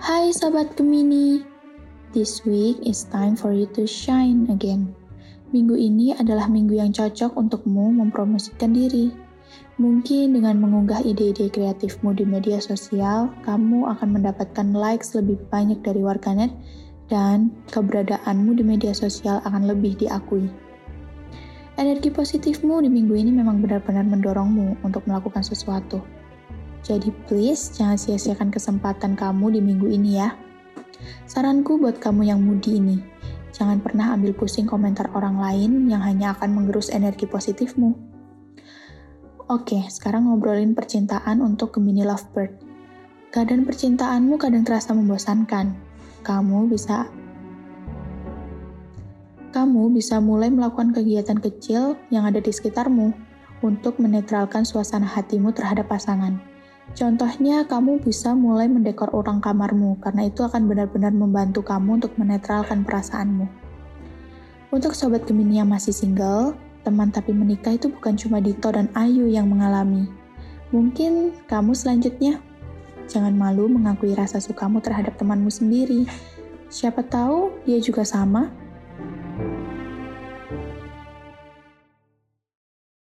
Hai Sobat Gemini, this week is time for you to shine again. Minggu ini adalah minggu yang cocok untukmu mempromosikan diri. Mungkin dengan mengunggah ide-ide kreatifmu di media sosial, kamu akan mendapatkan likes lebih banyak dari warganet dan keberadaanmu di media sosial akan lebih diakui. Energi positifmu di minggu ini memang benar-benar mendorongmu untuk melakukan sesuatu. Jadi please jangan sia-siakan kesempatan kamu di minggu ini ya. Saranku buat kamu yang mudi ini, jangan pernah ambil pusing komentar orang lain yang hanya akan menggerus energi positifmu. Oke, sekarang ngobrolin percintaan untuk Gemini Lovebird. Keadaan percintaanmu kadang terasa membosankan. Kamu bisa kamu bisa mulai melakukan kegiatan kecil yang ada di sekitarmu untuk menetralkan suasana hatimu terhadap pasangan. Contohnya, kamu bisa mulai mendekor orang kamarmu, karena itu akan benar-benar membantu kamu untuk menetralkan perasaanmu. Untuk sobat Gemini yang masih single, teman tapi menikah itu bukan cuma Dito dan Ayu yang mengalami. Mungkin kamu selanjutnya. Jangan malu mengakui rasa sukamu terhadap temanmu sendiri. Siapa tahu dia juga sama